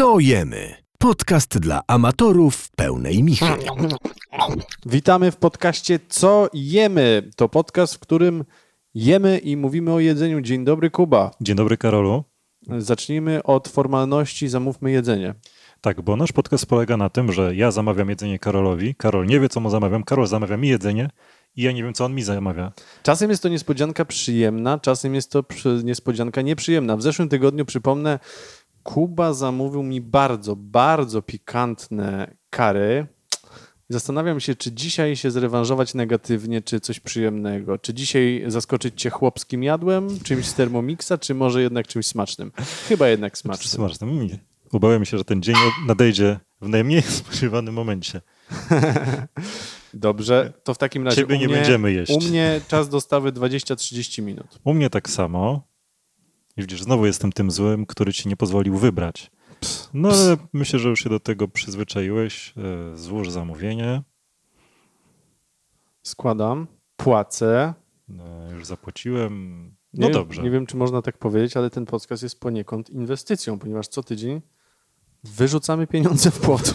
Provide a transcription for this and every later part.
Co jemy? Podcast dla amatorów pełnej michy. Witamy w podcaście Co jemy? To podcast, w którym jemy i mówimy o jedzeniu. Dzień dobry, Kuba. Dzień dobry, Karolu. Zacznijmy od formalności, zamówmy jedzenie. Tak, bo nasz podcast polega na tym, że ja zamawiam jedzenie Karolowi, Karol nie wie, co mu zamawiam, Karol zamawia mi jedzenie i ja nie wiem, co on mi zamawia. Czasem jest to niespodzianka przyjemna, czasem jest to niespodzianka nieprzyjemna. W zeszłym tygodniu, przypomnę, Kuba zamówił mi bardzo, bardzo pikantne kary. Zastanawiam się, czy dzisiaj się zrewanżować negatywnie, czy coś przyjemnego. Czy dzisiaj zaskoczyć cię chłopskim jadłem, czymś z Thermomixa, czy może jednak czymś smacznym? Chyba jednak smacznym. Smaczne. Nie. Obawiam się, że ten dzień nadejdzie w najmniej spodziewanym momencie. Dobrze, to w takim razie Ciebie nie mnie, będziemy jeść. U mnie czas dostawy 20-30 minut. U mnie tak samo. I widzisz, znowu jestem tym złym, który ci nie pozwolił wybrać. No ale myślę, że już się do tego przyzwyczaiłeś. E, Złóż zamówienie. Składam, płacę. E, Już zapłaciłem. Nie, No dobrze. Nie wiem, czy można tak powiedzieć, ale ten podcast jest poniekąd inwestycją, ponieważ co tydzień wyrzucamy pieniądze w płot.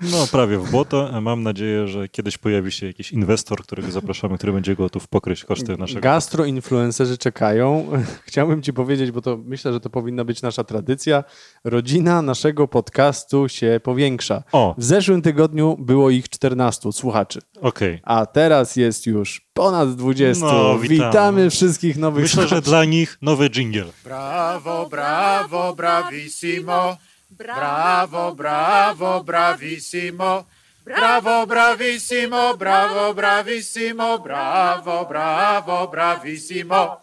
No, prawie w błoto. Mam nadzieję, że kiedyś pojawi się jakiś inwestor, którego zapraszamy, który będzie gotów pokryć koszty naszego. Gastroinfluencerzy czekają. Chciałbym ci powiedzieć, bo to myślę, że to powinna być nasza tradycja. Rodzina naszego podcastu się powiększa. O, W zeszłym tygodniu było ich 14 słuchaczy, okej. a teraz jest już ponad 20. No, witamy. witamy wszystkich nowych Myślę, że słuchaczy. dla nich nowy jingle. Bravo, bravo, bravissimo. Bravo, bravo, bravissimo. Bravo, bravissimo, bravo, bravissimo, bravo, bravo, bravissimo.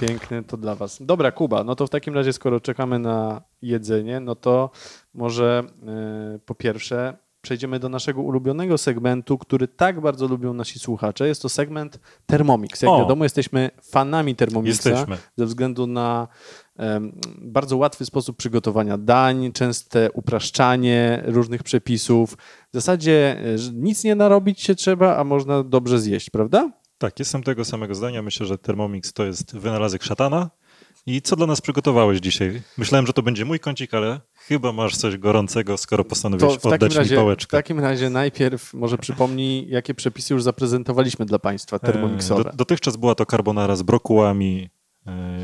Piękny to dla Was. Dobra, Kuba, no to w takim razie, skoro czekamy na jedzenie, no to może e, po pierwsze przejdziemy do naszego ulubionego segmentu, który tak bardzo lubią nasi słuchacze. Jest to segment Thermomix. Jak O. wiadomo, jesteśmy fanami Thermomixa Jesteśmy. ze względu na bardzo łatwy sposób przygotowania dań, częste upraszczanie różnych przepisów. W zasadzie e, nic nie narobić się trzeba, a można dobrze zjeść, prawda? Tak, jestem tego samego zdania. Myślę, że Thermomix to jest wynalazek szatana. I co dla nas przygotowałeś dzisiaj? Myślałem, że to będzie mój kącik, ale chyba masz coś gorącego, skoro postanowiłeś w oddać mi razie, w pałeczkę. takim razie najpierw może przypomnij, jakie przepisy już zaprezentowaliśmy dla Państwa termomiksowe. E, Do, dotychczas była to carbonara z brokułami,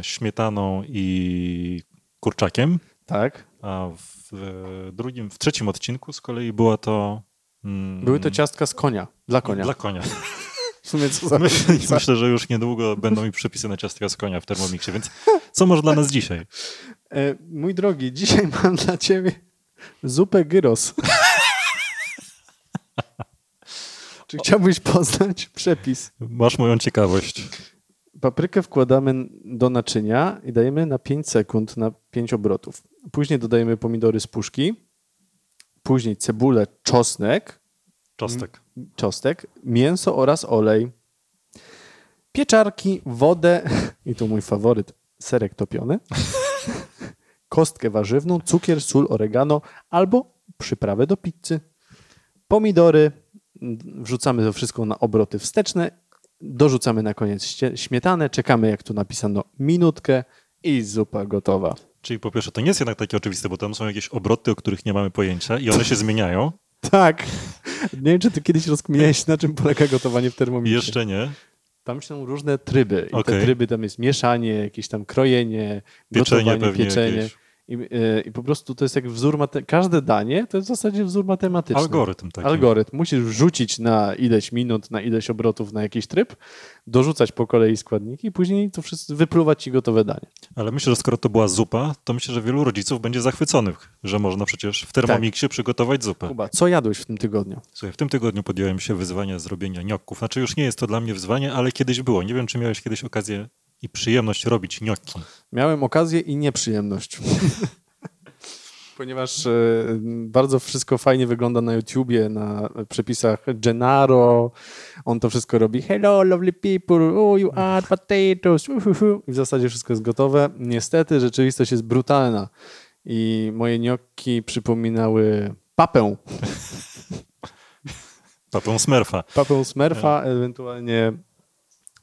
śmietaną i kurczakiem. Tak. A w e, drugim, w trzecim odcinku z kolei była to. mm, Były to ciastka z konia, dla konia. Dla konia. W sumie co za Myślę, myślę, że już niedługo będą mi przepisy na ciastka z konia w Thermomixie, więc co masz dla nas dzisiaj? E, mój drogi, dzisiaj mam dla Ciebie zupę gyros. Czy chciałbyś poznać przepis? Masz moją ciekawość. Paprykę wkładamy do naczynia i dajemy na 5 sekund, na 5 obrotów. Później dodajemy pomidory z puszki, później cebulę, czosnek, Czostek. czosnek, mięso oraz olej, pieczarki, wodę i tu mój faworyt, serek topiony, kostkę warzywną, cukier, sól, oregano albo przyprawę do pizzy. Pomidory, wrzucamy to wszystko na obroty wsteczne, dorzucamy na koniec śmietanę, czekamy jak tu napisano minutkę i zupa gotowa. Czyli po pierwsze, to nie jest jednak takie oczywiste, bo tam są jakieś obroty, o których nie mamy pojęcia i one się zmieniają. Tak. Nie wiem, czy ty kiedyś rozkminiałeś, na czym polega gotowanie w I termomikrze. jeszcze nie. Tam są różne tryby. I te Okej. tryby tam jest mieszanie, jakieś tam krojenie, Pieczenie gotowanie, pieczenie. jakieś. I, e, I po prostu to jest jak wzór, każde danie to jest w zasadzie wzór matematyczny. Algorytm taki. Algorytm. Musisz wrzucić na ileś minut, na ileś obrotów na jakiś tryb, dorzucać po kolei składniki i później to wszystko wypluwać ci gotowe danie. Ale myślę, że skoro to była zupa, to myślę, że wielu rodziców będzie zachwyconych, że można przecież w Thermomixie przygotować zupę. Kuba, co jadłeś w tym tygodniu? Słuchaj, w tym tygodniu podjąłem się wyzwania zrobienia gnocków. Znaczy już nie jest to dla mnie wyzwanie, ale kiedyś było. Nie wiem, czy miałeś kiedyś okazję i przyjemność robić gnocchi. Miałem okazję i nieprzyjemność. Ponieważ e, bardzo wszystko fajnie wygląda na YouTubie, na przepisach Gennaro. On to wszystko robi. Hello, lovely people. Oh, you add potatoes. Uhuhu. I w zasadzie wszystko jest gotowe. Niestety rzeczywistość jest brutalna. I moje gnocchi przypominały papę. Papą Smurfa. Papę Smurfa, ewentualnie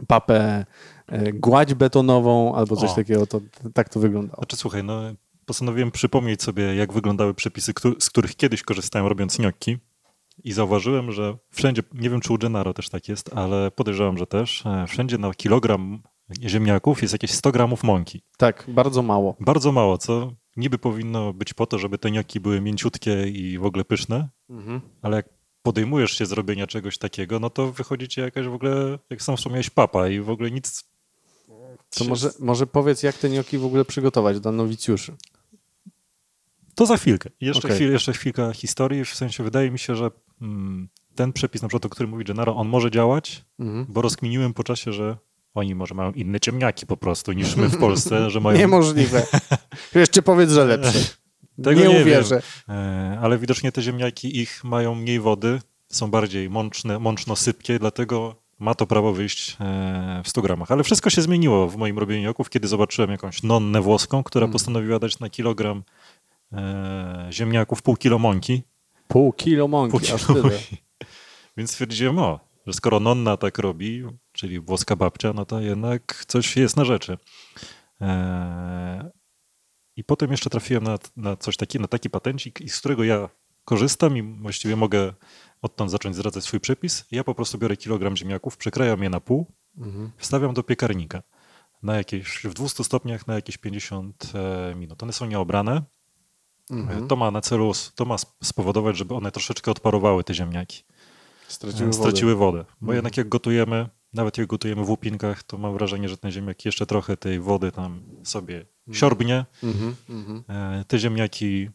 papę, e, gładź betonową albo coś O. takiego, to tak to wyglądało. Znaczy słuchaj, no postanowiłem przypomnieć sobie, jak wyglądały przepisy, z których kiedyś korzystałem robiąc gnocchi i zauważyłem, że wszędzie, nie wiem czy u Gennaro też tak jest, ale podejrzewam, że też, e, wszędzie na kilogram ziemniaków jest jakieś 100 gramów mąki. Tak, bardzo mało. Bardzo mało, co niby powinno być po to, żeby te gnocchi były mięciutkie i w ogóle pyszne, Mhm. ale jak podejmujesz się zrobienia czegoś takiego, no to wychodzi ci jakaś w ogóle, jak sam wspomniałeś, papa i w ogóle nic... To się- może, może powiedz, jak te gnocchi w ogóle przygotować dla nowicjuszy. To za chwilkę. Jeszcze, Okej. chwil, jeszcze chwilka historii. W sensie wydaje mi się, że mm, ten przepis, na przykład, o którym mówi Gennaro, on może działać, Mhm. bo rozkminiłem po czasie, że oni może mają inne ciemniaki po prostu niż my w Polsce, że mają... Niemożliwe. Jeszcze powiedz, że lepsze. Tego nie nie uwierzę. E, ale widocznie te ziemniaki ich mają mniej wody, są bardziej mączne, mączno-sypkie, dlatego ma to prawo wyjść e, w 100 gramach. Ale wszystko się zmieniło w moim robieniu gnocchów, kiedy zobaczyłem jakąś nonnę włoską, która Mhm. postanowiła dać na kilogram e, ziemniaków pół kilo mąki. Pół kilo mąki, Pół aż kilo tyle. Więc stwierdziłem, o, że skoro nonna tak robi, czyli włoska babcia, no to jednak coś jest na rzeczy. I potem jeszcze trafiłem na, na coś takiego, na taki patencik, z którego ja korzystam i właściwie mogę odtąd zacząć zdradzać swój przepis. Ja po prostu biorę kilogram ziemniaków, przekrajam je na pół, Mhm. wstawiam do piekarnika na jakieś, w 200 stopniach na jakieś 50 e, minut. One są nieobrane. Mhm. To ma na celu, to ma sp- spowodować, żeby one troszeczkę odparowały te ziemniaki. Straciły, straciły wodę. Bo Mhm. jednak jak gotujemy, nawet jak gotujemy w łupinkach, to mam wrażenie, że ten ziemniak jeszcze trochę tej wody tam sobie siorbnie. Mhm. Mhm. E, Te ziemniaki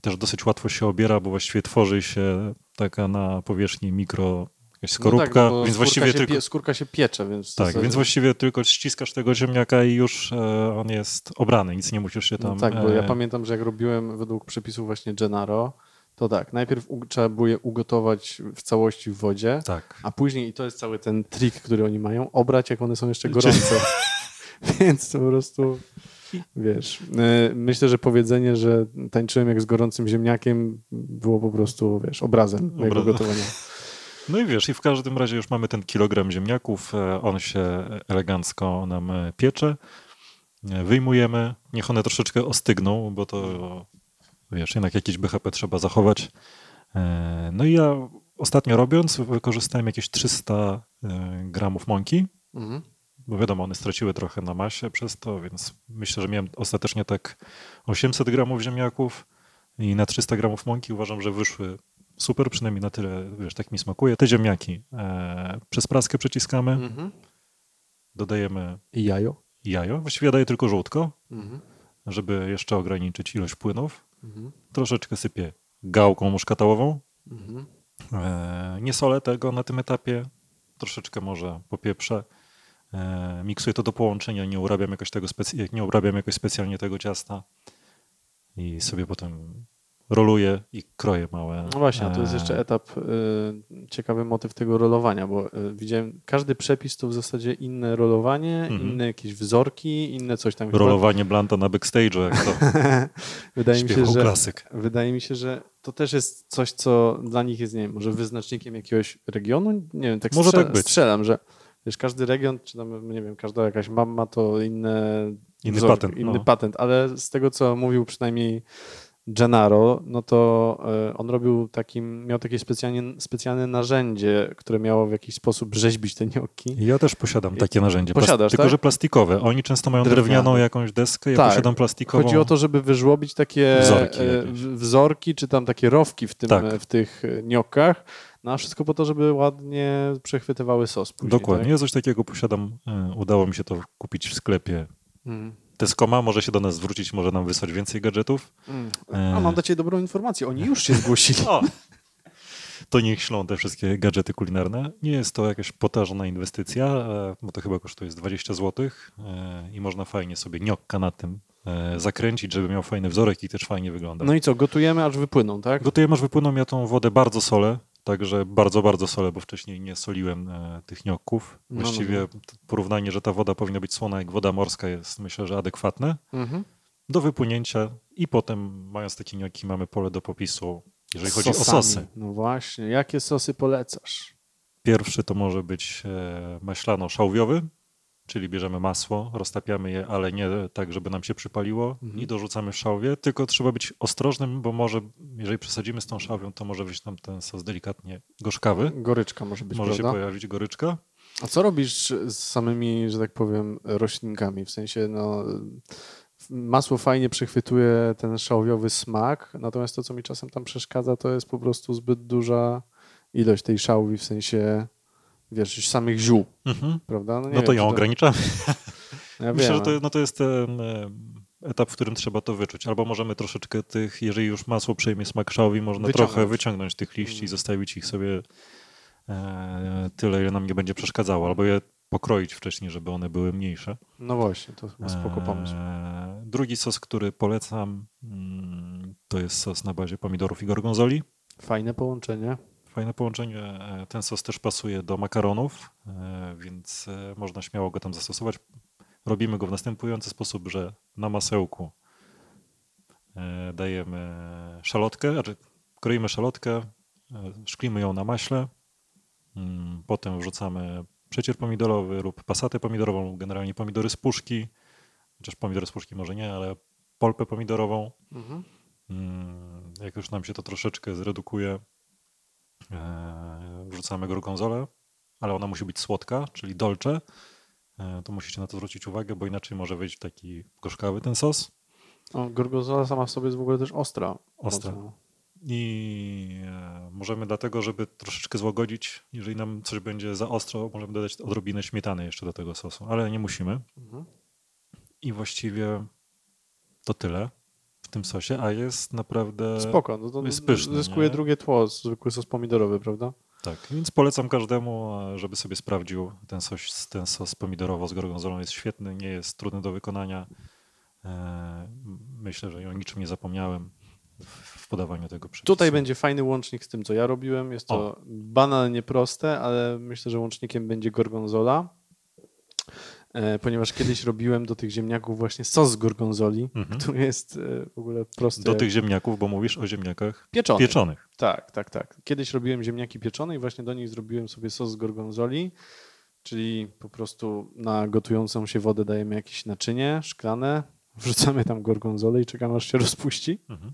też dosyć łatwo się obiera, bo właściwie tworzy się taka na powierzchni mikro jakaś skorupka, no tak, więc skórka właściwie się tylko... Pie, skórka się piecze, więc... Tak, więc właściwie tylko ściskasz tego ziemniaka i już e, on jest obrany, nic nie musisz się No tam... tak, bo ja e, pamiętam, że jak robiłem według przepisów właśnie Gennaro, to tak, najpierw trzeba było je ugotować w całości w wodzie, Tak. a później, i to jest cały ten trik, który oni mają, obrać jak one są jeszcze gorące. Więc to po prostu, wiesz, y, myślę, że powiedzenie, że tańczyłem jak z gorącym ziemniakiem było po prostu, wiesz, obrazem mojego Obrazem. gotowania. No i wiesz, i w każdym razie już mamy ten kilogram ziemniaków, e, on się elegancko nam e, piecze. E, Wyjmujemy, niech one troszeczkę ostygną, bo to wiesz, jednak jakieś BHP trzeba zachować. E, No i ja ostatnio robiąc, wykorzystałem jakieś 300 e, gramów mąki, Mhm. Bo wiadomo, one straciły trochę na masie przez to, więc myślę, że miałem ostatecznie tak 800 gramów ziemniaków i na 300 gramów mąki uważam, że wyszły super, przynajmniej na tyle, wiesz, tak mi smakuje. Te ziemniaki e, przez praskę przeciskamy, Mhm. dodajemy I jajo. jajo, właściwie daję tylko żółtko, Mhm. żeby jeszcze ograniczyć ilość płynów. Mhm. Troszeczkę sypię gałką muszkatałową. E, nie solę tego na tym etapie, troszeczkę może popieprzę. E, miksuję to do połączenia, nie urabiam jakoś, tego specy- nie urabiam jakoś specjalnie tego ciasta i sobie potem roluję i kroję małe. No właśnie, a to jest e, jeszcze etap, y, ciekawy motyw tego rolowania, bo y, widziałem, każdy przepis to w zasadzie inne rolowanie, Mhm. inne jakieś wzorki, inne coś tam. Chyba- Rolowanie blanta na backstage'u, jak to Wydaje mi się, że klasyk. wydaje mi się, że to też jest coś, co dla nich jest, nie wiem, może wyznacznikiem jakiegoś regionu? Nie wiem, tak, Może strzel- tak być. strzelam, że wiesz, każdy region, czy tam, nie wiem, każda jakaś mama ma to inne Inny wzorki, patent, inny no. patent, ale z tego, co mówił przynajmniej Gennaro, no to e, on robił takim, miał takie specjalnie, specjalne narzędzie, które miało w jakiś sposób rzeźbić te gnocchi. Ja też posiadam takie narzędzie, plas- Posiadasz, tylko tak? że plastikowe. Oni często mają Drewniane. drewnianą jakąś deskę, ja Tak. posiadam plastikową. Chodzi o to, żeby wyżłobić takie Wzorki e, wzorki, czy tam takie rowki w, tym, Tak. w tych e, gnokkach, no a wszystko po to, żeby ładnie przechwytywały sos później. Dokładnie, Tak? ja coś takiego posiadam. E, Udało mi się to kupić w sklepie. Mm. Tescoma może się do nas zwrócić, może nam wysłać więcej gadżetów. Mm. E. A mam dla Ciebie dobrą informację, oni już się zgłosili. O! To niech ślą te wszystkie gadżety kulinarne. Nie jest to jakaś potażna inwestycja, e, bo to chyba kosztuje z 20 zł i można fajnie sobie gnocka na tym zakręcić, żeby miał fajny wzorek i też fajnie wygląda. No i co, gotujemy aż wypłyną, tak? Gotuję, masz wypłyną, ja tą wodę bardzo solę, także bardzo, bardzo solę, bo wcześniej nie soliłem e, tych gnocków. No, no, Właściwie no. to porównanie, że ta woda powinna być słona jak woda morska jest myślę, że adekwatne. Mhm. Do wypłynięcia i potem mając takie gnocchi mamy pole do popisu, jeżeli chodzi Sosami. o sosy. No właśnie, jakie sosy polecasz? Pierwszy to może być e, maślano-szałwiowy, czyli bierzemy masło, roztapiamy je, ale nie tak, żeby nam się przypaliło Mhm. i dorzucamy w szałwię, tylko trzeba być ostrożnym, bo może, jeżeli przesadzimy z tą szałwią, to może wyjść nam ten sos delikatnie gorzkawy. Goryczka może być, Może się prawda? pojawić goryczka. A co robisz z samymi, że tak powiem, roślinkami? W sensie, no, masło fajnie przechwytuje ten szałwiowy smak, natomiast to, co mi czasem tam przeszkadza, to jest po prostu zbyt duża ilość tej szałwi, w sensie, wiesz, już samych ziół, Mhm. prawda? No to wiem, ją czy ograniczamy. Ja Myślę, że to, no to jest ten etap, w którym trzeba to wyczuć. Albo możemy troszeczkę tych, jeżeli już masło przejmie smak szałwi, można Wyciągnąć. trochę wyciągnąć tych liści i Mhm. zostawić ich sobie e, tyle, ile nam nie będzie przeszkadzało. Albo je pokroić wcześniej, żeby one były mniejsze. No właśnie, to chyba spoko pomysł. E, drugi sos, który polecam, mm, to jest sos na bazie pomidorów i gorgonzoli. Fajne połączenie. Fajne połączenie. E, Ten sos też pasuje do makaronów, e, więc e, można śmiało go tam zastosować. Robimy go w następujący sposób, że na masełku dajemy szalotkę, znaczy kroimy szalotkę, szklimy ją na maśle, mm, potem wrzucamy przecier pomidorowy lub pasatę pomidorową, generalnie pomidory z puszki, chociaż pomidory z puszki może nie, ale polpę pomidorową. Mhm. Mm, Jak już nam się to troszeczkę zredukuje, wrzucamy gorgonzolę, ale ona musi być słodka, czyli dolce. E, To musicie na to zwrócić uwagę, bo inaczej może wyjść taki gorzkawy ten sos. O, gorgonzola sama w sobie jest w ogóle też ostra. Ostra. I e, możemy dlatego, żeby troszeczkę złagodzić, jeżeli nam coś będzie za ostro, możemy dodać odrobinę śmietany jeszcze do tego sosu, ale nie musimy. Mhm. I właściwie to tyle w tym sosie, a jest naprawdę... Spoko, no to jest pyszny, zyskuje nie? drugie tło, zwykły sos pomidorowy, prawda? Tak, więc polecam każdemu, żeby sobie sprawdził ten sos, ten sos pomidorowo z gorgonzolą. Jest świetny, nie jest trudny do wykonania. E, Myślę, że o niczym nie zapomniałem w- podawaniu tego przepisu. Tutaj będzie fajny łącznik z tym, co ja robiłem. Jest to banalnie proste, ale myślę, że łącznikiem będzie gorgonzola. E, Ponieważ kiedyś robiłem do tych ziemniaków właśnie sos z gorgonzoli, Mhm. który jest e, w ogóle prosty. Do tych ziemniaków, bo mówisz o ziemniakach pieczony. pieczonych. Tak, tak, tak. Kiedyś robiłem ziemniaki pieczone i właśnie do nich zrobiłem sobie sos z gorgonzoli, czyli po prostu na gotującą się wodę dajemy jakieś naczynie szklane, wrzucamy tam gorgonzolę i czekamy aż się rozpuści. Mhm.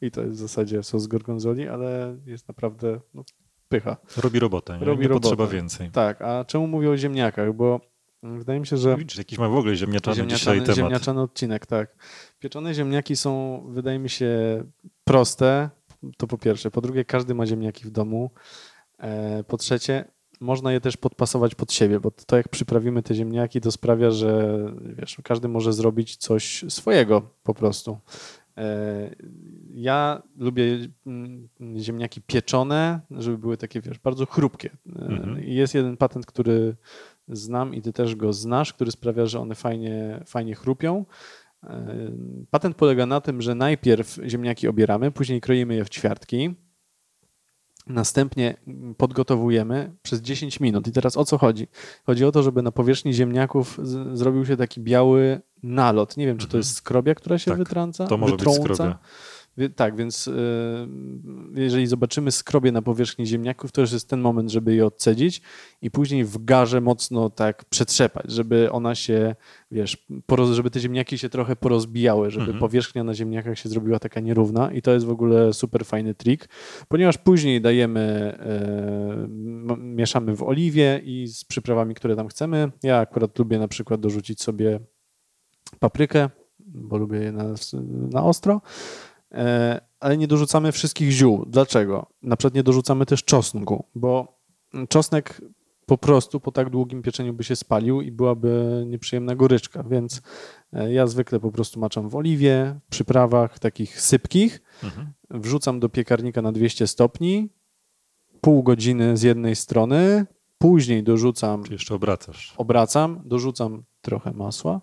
I to jest w zasadzie sos z gorgonzoli, ale jest naprawdę no, pycha. Robi robotę, nie, Robi nie robotę. potrzeba więcej. Tak, a czemu mówię o ziemniakach? Bo wydaje mi się, że Widzisz, jakiś ma w ogóle ziemniaczany, dzisiaj ziemniaczany, temat. ziemniaczany odcinek, tak. Pieczone ziemniaki są, wydaje mi się, proste. To po pierwsze. Po drugie, każdy ma ziemniaki w domu. E, Po trzecie, można je też podpasować pod siebie, bo to jak przyprawimy te ziemniaki, to sprawia, że wiesz, każdy może zrobić coś swojego po prostu. E, Ja lubię mm, ziemniaki pieczone, żeby były takie, wiesz, bardzo chrupkie. E, Mhm. Jest jeden patent, który znam i ty też go znasz, który sprawia, że one fajnie, fajnie chrupią. E, Patent polega na tym, że najpierw ziemniaki obieramy, później kroimy je w ćwiartki, następnie podgotowujemy przez 10 minut. I teraz o co chodzi? Chodzi o to, żeby na powierzchni ziemniaków z- zrobił się taki biały nalot. Nie wiem, czy to Mhm. jest skrobia, która się Tak, wytrąca? To może być wytrąca? skrobia. Tak, więc y, jeżeli zobaczymy skrobie na powierzchni ziemniaków, to już jest ten moment, żeby je odcedzić i później w garze mocno tak przetrzepać, żeby ona się, wiesz, żeby te ziemniaki się trochę porozbijały, żeby Mhm. powierzchnia na ziemniakach się zrobiła taka nierówna i to jest w ogóle super fajny trik, ponieważ później dajemy, m- mieszamy w oliwie i z przyprawami, które tam chcemy. Ja akurat lubię na przykład dorzucić sobie paprykę, bo lubię je na, na ostro. E, ale nie dorzucamy wszystkich ziół. Dlaczego? Na przykład nie dorzucamy też czosnku, bo czosnek po prostu po tak długim pieczeniu by się spalił i byłaby nieprzyjemna goryczka, więc e, ja zwykle po prostu maczam w oliwie, przyprawach takich sypkich, Mhm. wrzucam do piekarnika na 200 stopni, pół godziny z jednej strony, później dorzucam Czy jeszcze obracasz? obracam, dorzucam trochę masła,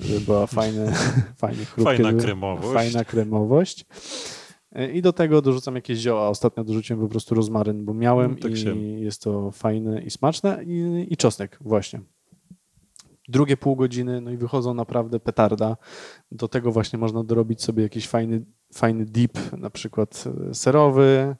żeby była fajne, fajnie chrupkie, Fajna kremowość. Fajna kremowość. I do tego dorzucam jakieś zioła. Ostatnio dorzuciłem po prostu rozmaryn, bo miałem No, tak i się- jest to fajne i smaczne. I, I czosnek właśnie. Drugie pół godziny, no i wychodzą naprawdę petarda. Do tego właśnie można dorobić sobie jakiś fajny, fajny dip, na przykład serowy,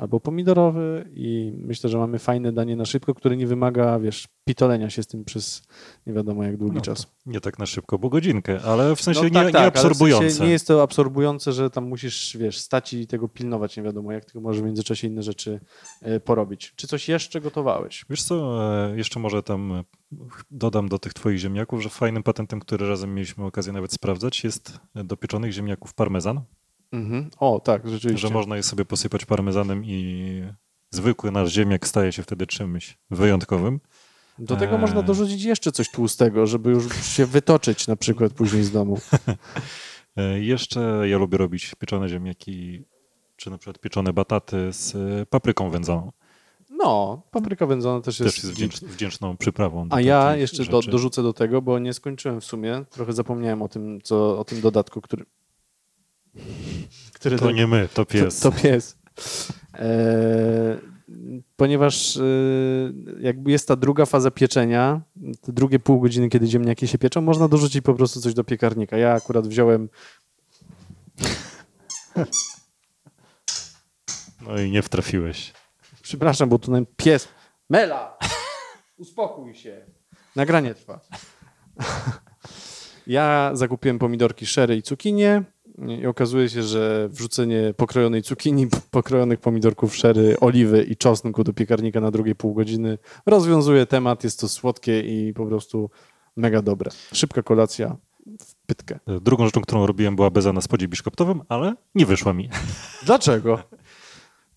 albo pomidorowy i myślę, że mamy fajne danie na szybko, które nie wymaga, wiesz, pitolenia się z tym przez nie wiadomo jak długi No, czas. Nie tak na szybko, bo godzinkę, ale w sensie No nie, tak, nie tak, w absorbujące. sensie nie jest to absorbujące, że tam musisz, wiesz, stać i tego pilnować, nie wiadomo jak, tylko możesz w międzyczasie inne rzeczy e, porobić. Czy coś jeszcze gotowałeś? Wiesz co, e, jeszcze może tam e, dodam do tych twoich ziemniaków, że fajnym patentem, który razem mieliśmy okazję nawet sprawdzać, jest do pieczonych ziemniaków parmezan, Mhm. O, tak, rzeczywiście. że można je sobie posypać parmezanem i zwykły nasz ziemniak staje się wtedy czymś wyjątkowym. Do tego Eee. można dorzucić jeszcze coś tłustego, żeby już się wytoczyć na przykład później z domu. E, Jeszcze ja lubię robić pieczone ziemniaki, czy na przykład pieczone bataty z e, papryką wędzoną. No, papryka wędzona też jest... Też jest wdzięcz, wdzięczną przyprawą. A ja jeszcze do, dorzucę do tego, bo nie skończyłem w sumie. Trochę zapomniałem o tym, co, o tym dodatku, który. Który To nie my, to pies. To, to pies. E, ponieważ e, jakby jest ta druga faza pieczenia, te drugie pół godziny, kiedy ziemniaki się pieczą, można dorzucić po prostu coś do piekarnika. Ja akurat wziąłem. No i nie wtrafiłeś. Przepraszam, bo tu nam pies. Mela! Uspokój się. Nagranie trwa. Ja zakupiłem pomidorki szery i cukinię i okazuje się, że wrzucenie pokrojonej cukinii, pokrojonych pomidorków szery, oliwy i czosnku do piekarnika na drugie pół godziny rozwiązuje temat. Jest to słodkie i po prostu mega dobre. Szybka kolacja w pytkę. Drugą rzeczą, którą robiłem, była beza na spodzie biszkoptowym, ale nie wyszła mi. Dlaczego?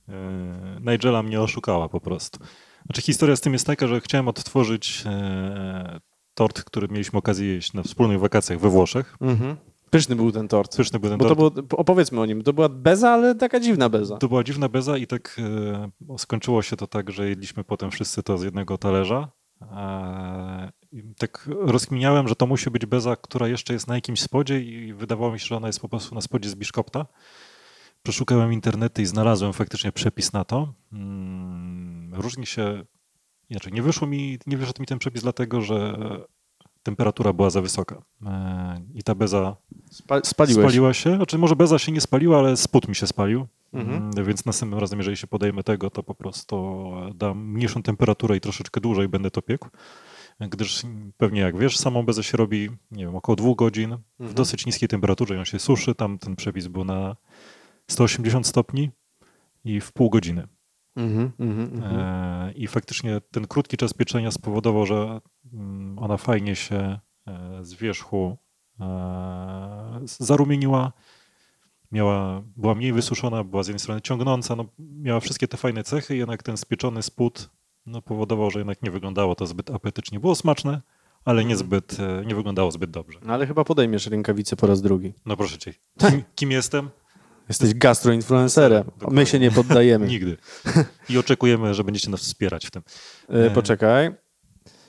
E, Nigela mnie oszukała po prostu. Znaczy historia z tym jest taka, że chciałem odtworzyć e, tort, który mieliśmy okazję jeść na wspólnych wakacjach we Włoszech. Mhm. Pyszny był ten tort. Pyszny był ten Bo to tort. było, opowiedzmy o nim. To była beza, ale taka dziwna beza. To była dziwna beza i tak e, skończyło się to tak, że jedliśmy potem wszyscy to z jednego talerza. E, tak rozkminiałem, że to musi być beza, która jeszcze jest na jakimś spodzie i wydawało mi się, że ona jest po prostu na spodzie z Biszkopta. Przeszukałem internety i znalazłem faktycznie przepis na to. Mm, Różni się, inaczej, nie wyszło mi, nie wyszedł mi ten przepis dlatego, że temperatura była za wysoka. E, I ta beza Spa, spaliłeś. Spaliła się, znaczy może beza się nie spaliła, ale spód mi się spalił. Mhm. Mm, Więc następnym razem, jeżeli się podejmę tego, to po prostu dam mniejszą temperaturę i troszeczkę dłużej będę to piekł. Gdyż pewnie jak wiesz, samą bezę się robi, nie wiem, około dwóch godzin w Mhm. dosyć niskiej temperaturze, ją się suszy. Tam ten przepis był na 180 stopni i w pół godziny. Mhm, mhm, mhm. E, I faktycznie ten krótki czas pieczenia spowodował, że mm, ona fajnie się e, z wierzchu e, zarumieniła. Miała, była mniej wysuszona, była z jednej strony ciągnąca, no, miała wszystkie te fajne cechy, jednak ten spieczony spód no, powodował, że jednak nie wyglądało to zbyt apetycznie. Było smaczne, ale nie zbyt, e, nie wyglądało zbyt dobrze. No ale chyba podejmiesz rękawice po raz drugi. No proszę cię, kim, kim jestem? Jesteś gastroinfluencerem. My się nie poddajemy. Nigdy. I oczekujemy, że będziecie nas wspierać w tym. E, Poczekaj.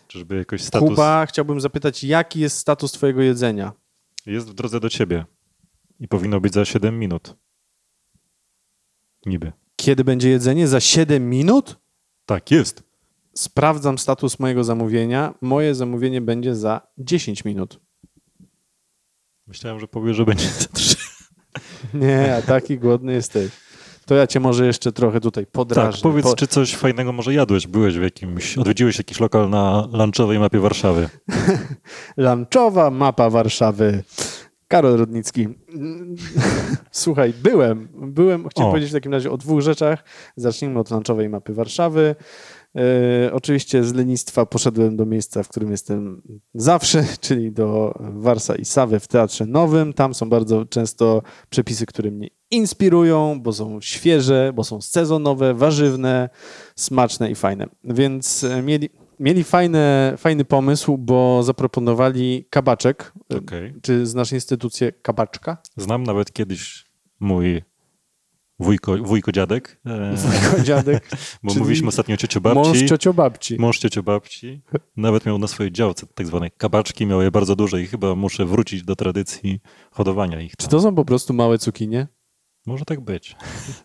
Czyżby jakoś status Kuba, chciałbym zapytać, jaki jest status twojego jedzenia? jest w drodze do ciebie i powinno być za 7 minut. Niby. Kiedy będzie jedzenie? Za 7 minut? Tak, jest. Sprawdzam status mojego zamówienia. Moje zamówienie będzie za 10 minut. Myślałem, że powie, że będzie za 3. Nie, a taki głodny jesteś. To ja cię może jeszcze trochę tutaj podrażnię. Tak, powiedz, Po- czy coś fajnego może jadłeś? Byłeś w jakimś, odwiedziłeś jakiś lokal na lunchowej mapie Warszawy. Lunchowa mapa Warszawy. Karol Rudnicki. Słuchaj, byłem. Byłem, chciałem O. powiedzieć w takim razie o dwóch rzeczach. Zacznijmy od lunchowej mapy Warszawy. E, oczywiście z lenistwa poszedłem do miejsca, w którym jestem zawsze, czyli do Warsa i Sawy w Teatrze Nowym. Tam są bardzo często przepisy, które mnie inspirują, bo są świeże, bo są sezonowe, warzywne, smaczne i fajne. Więc e, mieli, mieli fajne, fajny pomysł, bo zaproponowali kabaczek. E, Okej. Czy znasz instytucję kabaczka? Znam nawet kiedyś mój wujko, wujko dziadek, e, Dziadek. bo mówiliśmy ostatnio o ciociu Mąż babci. ciocio babci. Mąż ciocio babci. Nawet miał na swojej działce tak zwane kabaczki, miał je bardzo duże i chyba muszę wrócić do tradycji hodowania ich. Czy to są po prostu małe cukinie? Może tak być.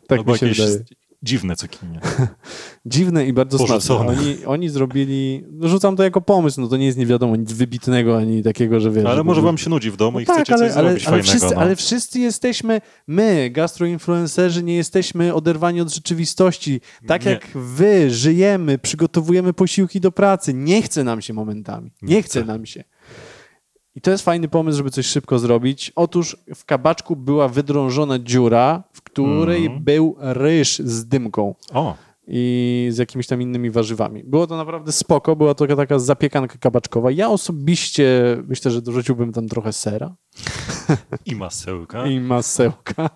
Tak No bo mi się jakieś wydaje. Dziwne cukinie. Dziwne i bardzo smaczne. Porzucone. Oni, oni zrobili, no rzucam to jako pomysł, no to nie jest nie wiadomo nic wybitnego, ani takiego, że wiesz... Ale że- może wam się nudzi w domu i No chcecie coś zrobić ale, fajnego. wszyscy, no. ale wszyscy jesteśmy, my, gastroinfluencerzy, nie jesteśmy oderwani od rzeczywistości. Tak Nie. jak wy żyjemy, przygotowujemy posiłki do pracy. Nie chce nam się momentami. Nie, chce. nam się. I to jest fajny pomysł, żeby coś szybko zrobić. Otóż w kabaczku była wydrążona dziura, w której Mhm. był ryż z dymką O, i z jakimiś tam innymi warzywami. Było to naprawdę spoko, była to taka zapiekanka kabaczkowa. Ja osobiście myślę, że dorzuciłbym tam trochę sera i masełka. i masełka.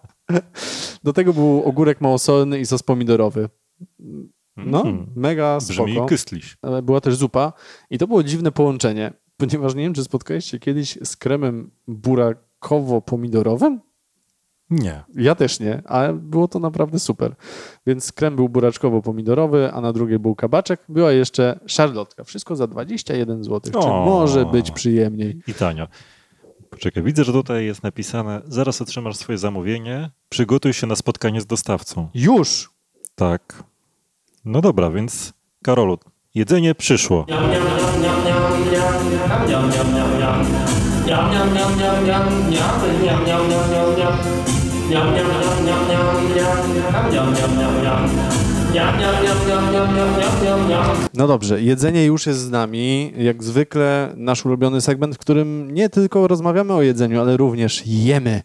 Do tego był ogórek małosolny i sos pomidorowy. No, Mhm. mega Brzmi spoko. kystliś. Ale Była też zupa i to było dziwne połączenie, ponieważ nie wiem, czy spotkałeś się kiedyś z kremem burakowo-pomidorowym? Nie. Ja też nie, ale było to naprawdę super. Więc krem był buraczkowo-pomidorowy, a na drugiej był kabaczek. Była jeszcze szarlotka. Wszystko za 21 zł. Czy może być przyjemniej? I tanio. Poczekaj, widzę, że tutaj jest napisane, zaraz otrzymasz swoje zamówienie, przygotuj się na spotkanie z dostawcą. Już! Tak. No dobra, więc Karolu, jedzenie przyszło. No dobrze, jedzenie już jest z nami. Jak zwykle nasz ulubiony segment, w którym nie tylko rozmawiamy o jedzeniu, ale również jemy.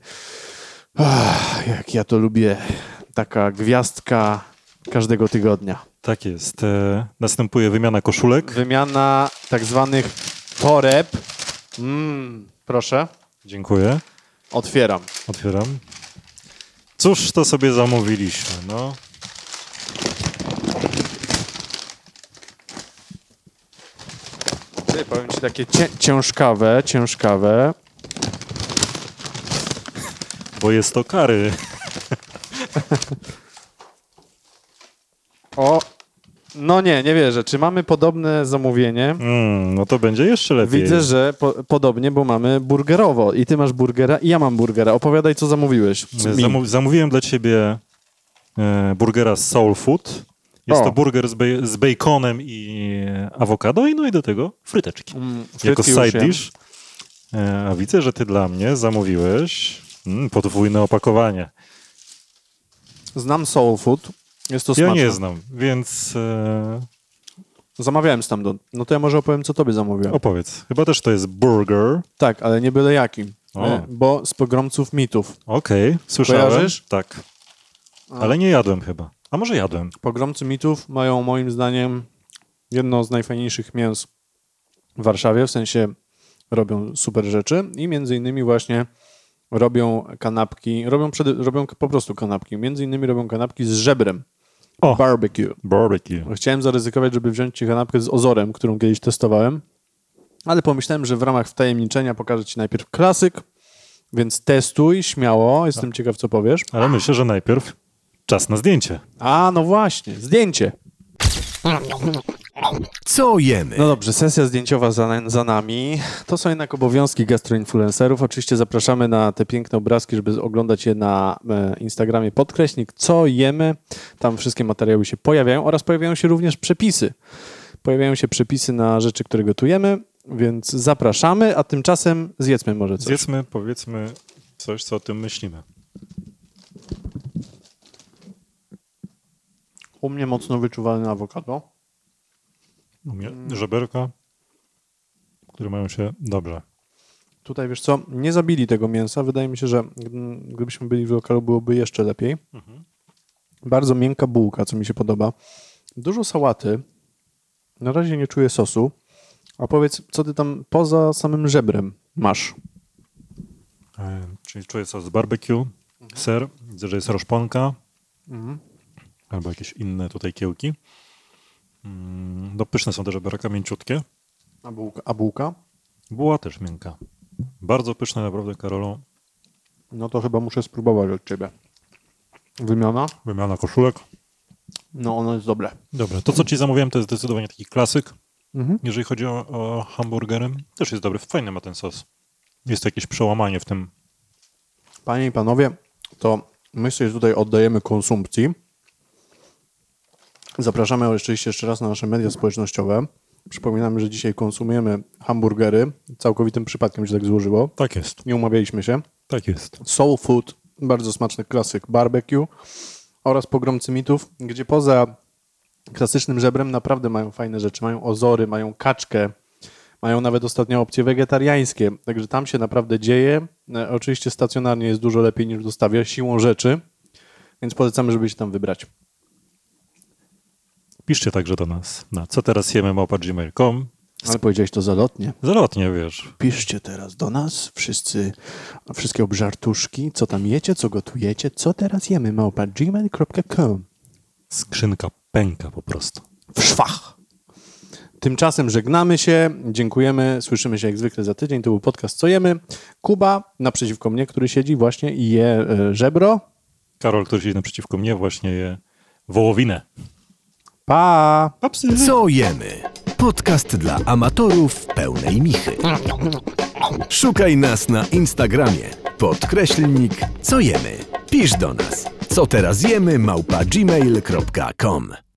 Ach, jak ja to lubię. Taka gwiazdka każdego tygodnia. Tak jest. E, następuje wymiana koszulek. Wymiana tak zwanych toreb. Mm, proszę, Dziękuję. otwieram. Otwieram. Cóż to sobie zamówiliśmy, no? Ty, powiem ci takie cię, ciężkawe, ciężkawe. Bo jest to kary. O, no nie, nie wierzę. Czy mamy podobne zamówienie? Mm, no to będzie jeszcze lepiej. Widzę, że po, podobnie, bo mamy burgerowo. I ty masz burgera, i ja mam burgera. Opowiadaj, co zamówiłeś. Zamu- zamówiłem dla ciebie e, burgera z Soul Food. Jest O. to burger z, bej- z baconem i awokado i no i do tego fryteczki. Mm, jako side dish. E, a widzę, że ty dla mnie zamówiłeś mm, podwójne opakowanie. Znam soul food. Jest to Ja smaczne. nie znam, więc e, Zamawiałem stamtąd. No to ja może opowiem, co tobie zamówiłem. opowiedz. Chyba też to jest burger. Tak, ale nie byle jaki. O. E, Bo z pogromców mitów. Okej, słyszałem. Kojarzysz? Tak. Ale nie jadłem chyba. A może jadłem. Pogromcy mitów mają moim zdaniem jedno z najfajniejszych mięs w Warszawie, w sensie robią super rzeczy i między innymi właśnie robią kanapki, robią, przede, robią po prostu kanapki, między innymi robią kanapki z żebrem, O. barbecue. Barbecue. Chciałem zaryzykować, żeby wziąć ci kanapkę z ozorem, którą kiedyś testowałem, ale pomyślałem, że w ramach wtajemniczenia pokażę ci najpierw klasyk, więc testuj śmiało, jestem ciekaw, co powiesz. Ale myślę, że najpierw czas na zdjęcie. A, no właśnie, zdjęcie. Co jemy? No dobrze, sesja zdjęciowa za, za nami. To są jednak obowiązki gastroinfluencerów. Oczywiście zapraszamy na te piękne obrazki, żeby oglądać je na e, Instagramie podkreśnik co jemy. Tam wszystkie materiały się pojawiają oraz pojawiają się również przepisy. Pojawiają się przepisy na rzeczy, które gotujemy, więc zapraszamy, a tymczasem zjedzmy może coś. Zjedzmy, powiedzmy coś, co o tym myślimy. U mnie mocno wyczuwalne awokado. U mnie żeberka, które mają się dobrze. Tutaj wiesz co, nie zabili tego mięsa. Wydaje mi się, że mm, gdybyśmy byli w lokalu, byłoby jeszcze lepiej. Bardzo miękka bułka, co mi się podoba. Dużo sałaty. Na razie nie czuję sosu. A powiedz, co ty tam poza samym żebrem masz? E, czyli czuję sos barbecue, ser, widzę, że jest roszponka, albo jakieś inne tutaj kiełki. Mm, No pyszne są te żeberka, mięciutkie. A bułka? A bułka? Buła też miękka. Bardzo pyszne naprawdę, Karolu. No to chyba muszę spróbować od ciebie. Wymiana? Wymiana koszulek. No ono jest dobre. Dobra, to co ci zamówiłem to jest zdecydowanie taki klasyk. Mhm. Jeżeli chodzi o, o hamburgery, też jest dobry. Fajny ma ten sos. Jest jakieś przełamanie w tym. Panie i panowie, to my się tutaj oddajemy konsumpcji. Zapraszamy oczywiście jeszcze raz na nasze media społecznościowe. Przypominamy, że dzisiaj konsumujemy hamburgery. Całkowitym przypadkiem się tak złożyło. Tak jest, Nie umawialiśmy się. tak jest. Soul Food, bardzo smaczny klasyk barbecue oraz pogromcy mitów, gdzie poza klasycznym żebrem naprawdę mają fajne rzeczy. Mają ozory, mają kaczkę, mają nawet ostatnio opcje wegetariańskie, także tam się naprawdę dzieje. E, Oczywiście stacjonarnie jest dużo lepiej niż dostawia siłą rzeczy, więc polecamy, żeby się tam wybrać. Piszcie także do nas na co teraz jemy małpa.gmail.com. Ale powiedziałeś to zalotnie. Zalotnie, wiesz. Piszcie teraz do nas, wszyscy, wszystkie obżartuszki, co tam jecie, co gotujecie, co teraz jemy, małpa gmail.com. Skrzynka pęka po prostu. w szwach. Tymczasem żegnamy się, dziękujemy, słyszymy się jak zwykle za tydzień. To był podcast Co jemy. Kuba naprzeciwko mnie, który siedzi właśnie i je e, żebro. Karol, który siedzi naprzeciwko mnie, właśnie je wołowinę. Pa! Co jemy? Podcast dla amatorów pełnej michy. Szukaj nas na Instagramie. Podkreślnik Co jemy? Pisz do nas. Co teraz jemy? Małpa gmail.com